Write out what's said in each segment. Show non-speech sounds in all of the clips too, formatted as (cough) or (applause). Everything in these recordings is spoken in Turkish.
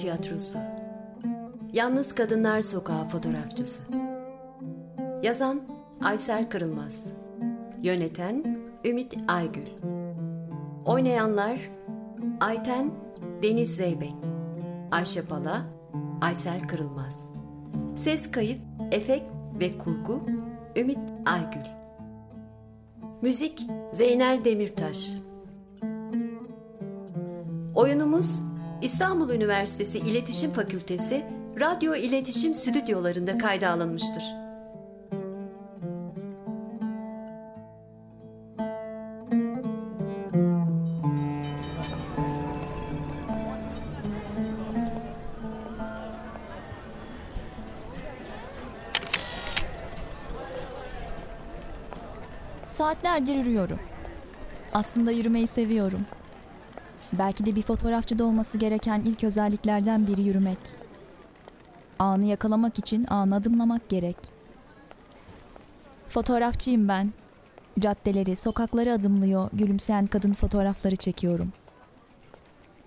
tiyatrosu. Yalnız Kadınlar Sokağı fotoğrafçısı. Yazan Aysel Kırılmaz. Yöneten Ümit Aygül. Oynayanlar Ayten Deniz Zeybek. Ayşe Pala Aysel Kırılmaz. Ses kayıt, efekt ve kurgu Ümit Aygül. Müzik Zeynel Demirtaş. Oyunumuz İstanbul Üniversitesi İletişim Fakültesi Radyo İletişim Stüdyolarında kayda alınmıştır. Saatlerdir yürüyorum. Aslında yürümeyi seviyorum. Belki de bir fotoğrafçıda olması gereken ilk özelliklerden biri yürümek. Anı yakalamak için anı adımlamak gerek. Fotoğrafçıyım ben. Caddeleri, sokakları adımlıyor, gülümseyen kadın fotoğrafları çekiyorum.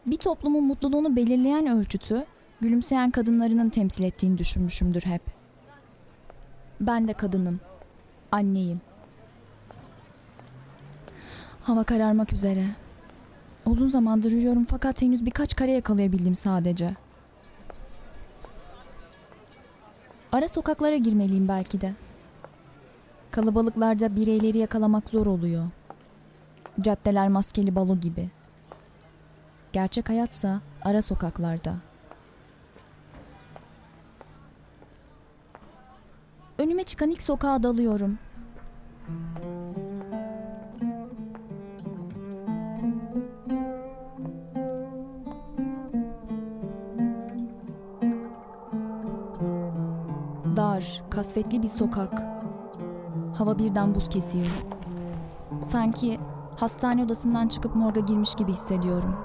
Bir toplumun mutluluğunu belirleyen ölçütü, gülümseyen kadınlarının temsil ettiğini düşünmüşümdür hep. Ben de kadınım. Anneyim. Hava kararmak üzere. Uzun zamandır yürüyorum fakat henüz birkaç kare yakalayabildim sadece. Ara sokaklara girmeliyim belki de. Kalabalıklarda bireyleri yakalamak zor oluyor. Caddeler maskeli balo gibi. Gerçek hayatsa ara sokaklarda. Önüme çıkan ilk sokağa dalıyorum. Dar, kasvetli bir sokak. Hava birden buz kesiyor. Sanki hastane odasından çıkıp morga girmiş gibi hissediyorum.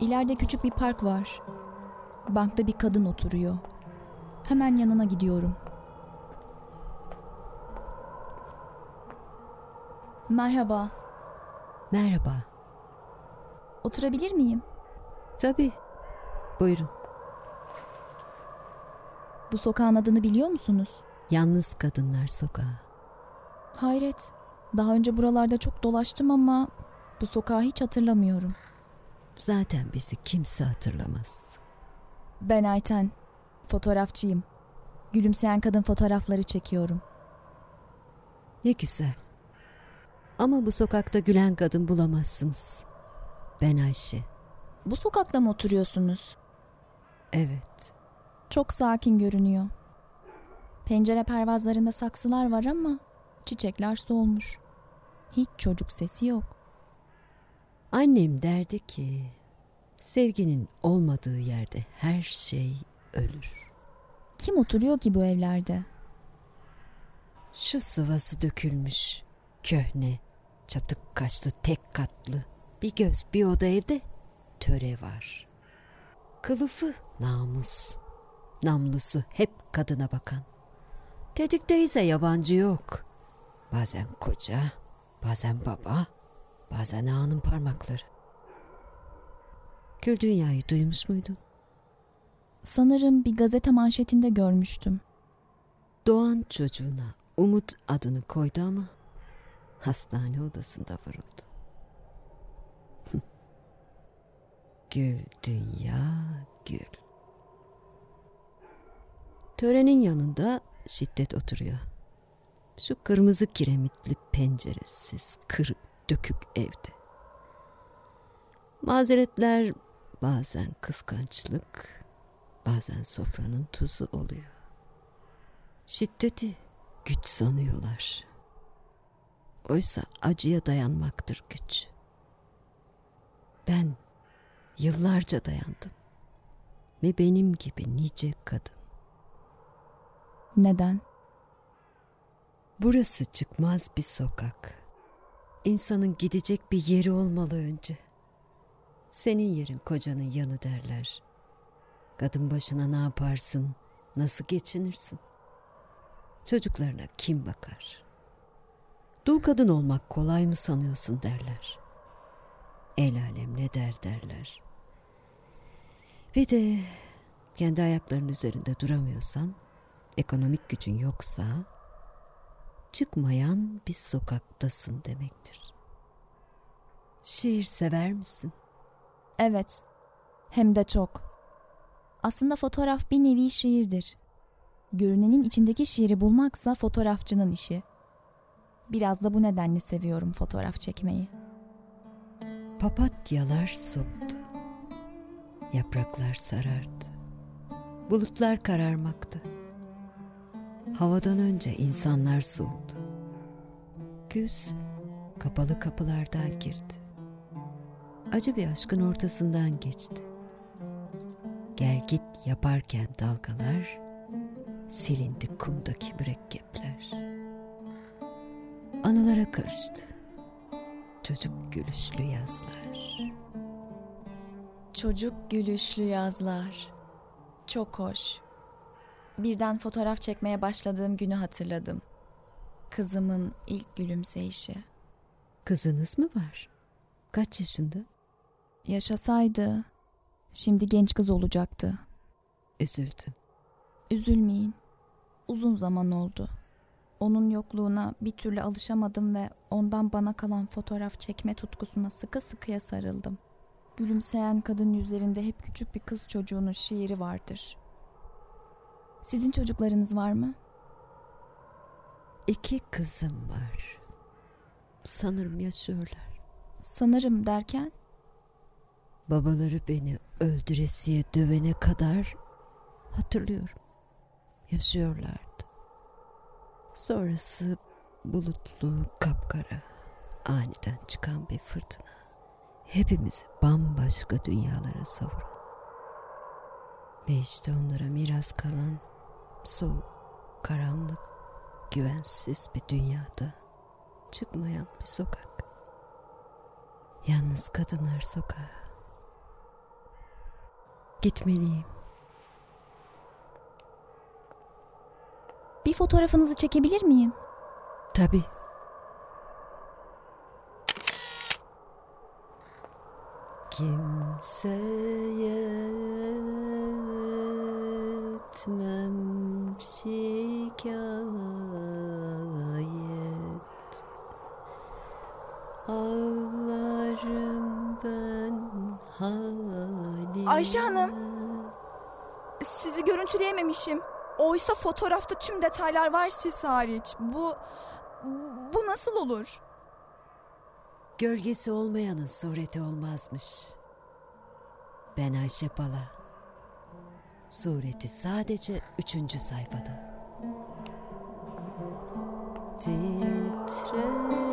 İleride küçük bir park var. Bankta bir kadın oturuyor. Hemen yanına gidiyorum. Merhaba. Merhaba. Oturabilir miyim? Tabii. Buyurun. Bu sokağın adını biliyor musunuz? Yalnız Kadınlar Sokağı. Hayret. Daha önce buralarda çok dolaştım ama bu sokağı hiç hatırlamıyorum. Zaten bizi kimse hatırlamaz. Ben Ayten. Fotoğrafçıyım. Gülümseyen kadın fotoğrafları çekiyorum. Ne güzel. Ama bu sokakta gülen kadın bulamazsınız. Ben Ayşe. Bu sokakta mı oturuyorsunuz? Evet. Çok sakin görünüyor. Pencere pervazlarında saksılar var ama çiçekler solmuş. Hiç çocuk sesi yok. Annem derdi ki sevginin olmadığı yerde her şey ölür. Kim oturuyor ki bu evlerde? Şu sıvası dökülmüş, köhne, çatık kaşlı tek katlı bir göz bir oda evde töre var. Kılıfı namus, namlusu hep kadına bakan. Tetikte ise yabancı yok. Bazen koca, bazen baba, bazen ağanın parmakları. Gül dünyayı duymuş muydun? Sanırım bir gazete manşetinde görmüştüm. Doğan çocuğuna Umut adını koydu ama hastane odasında vuruldu. (laughs) gül dünya gül. Törenin yanında şiddet oturuyor. Şu kırmızı kiremitli penceresiz, kırık, dökük evde. Mazeretler bazen kıskançlık, bazen sofranın tuzu oluyor. Şiddeti güç sanıyorlar. Oysa acıya dayanmaktır güç. Ben yıllarca dayandım. Ve benim gibi nice kadın. Neden? Burası çıkmaz bir sokak. İnsanın gidecek bir yeri olmalı önce. Senin yerin kocanın yanı derler. Kadın başına ne yaparsın, nasıl geçinirsin? Çocuklarına kim bakar? Dul kadın olmak kolay mı sanıyorsun derler. El alem ne der derler. Bir de kendi ayaklarının üzerinde duramıyorsan, ekonomik gücün yoksa çıkmayan bir sokaktasın demektir. Şiir sever misin? Evet. Hem de çok. Aslında fotoğraf bir nevi şiirdir. Görünenin içindeki şiiri bulmaksa fotoğrafçının işi. Biraz da bu nedenle seviyorum fotoğraf çekmeyi. Papatyalar soldu. Yapraklar sarardı. Bulutlar kararmaktı. Havadan önce insanlar soğudu. Güz kapalı kapılardan girdi. Acı bir aşkın ortasından geçti. Gel git yaparken dalgalar, silindi kumdaki mürekkepler. Anılara karıştı. Çocuk gülüşlü yazlar. Çocuk gülüşlü yazlar. Çok hoş. Birden fotoğraf çekmeye başladığım günü hatırladım. Kızımın ilk gülümseyişi. Kızınız mı var? Kaç yaşında? Yaşasaydı şimdi genç kız olacaktı. Üzüldüm. Üzülmeyin. Uzun zaman oldu. Onun yokluğuna bir türlü alışamadım ve ondan bana kalan fotoğraf çekme tutkusuna sıkı sıkıya sarıldım. Gülümseyen kadın yüzlerinde hep küçük bir kız çocuğunun şiiri vardır. Sizin çocuklarınız var mı? İki kızım var. Sanırım yaşıyorlar. Sanırım derken Babaları beni öldüresiye dövene kadar hatırlıyorum. Yaşıyorlardı. Sonrası bulutlu, kapkara, aniden çıkan bir fırtına. Hepimizi bambaşka dünyalara savuran. Ve işte onlara miras kalan soğuk, karanlık, güvensiz bir dünyada çıkmayan bir sokak. Yalnız kadınlar sokağı. Gitmeliyim. bir fotoğrafınızı çekebilir miyim? Tabii. Kimseye etmem şikayet Ağlarım ben halime Ayşe Hanım. Sizi görüntüleyememişim. Oysa fotoğrafta tüm detaylar var siz hariç. Bu bu nasıl olur? Gölgesi olmayanın sureti olmazmış. Ben Ayşe Pala. Sureti sadece üçüncü sayfada. Titre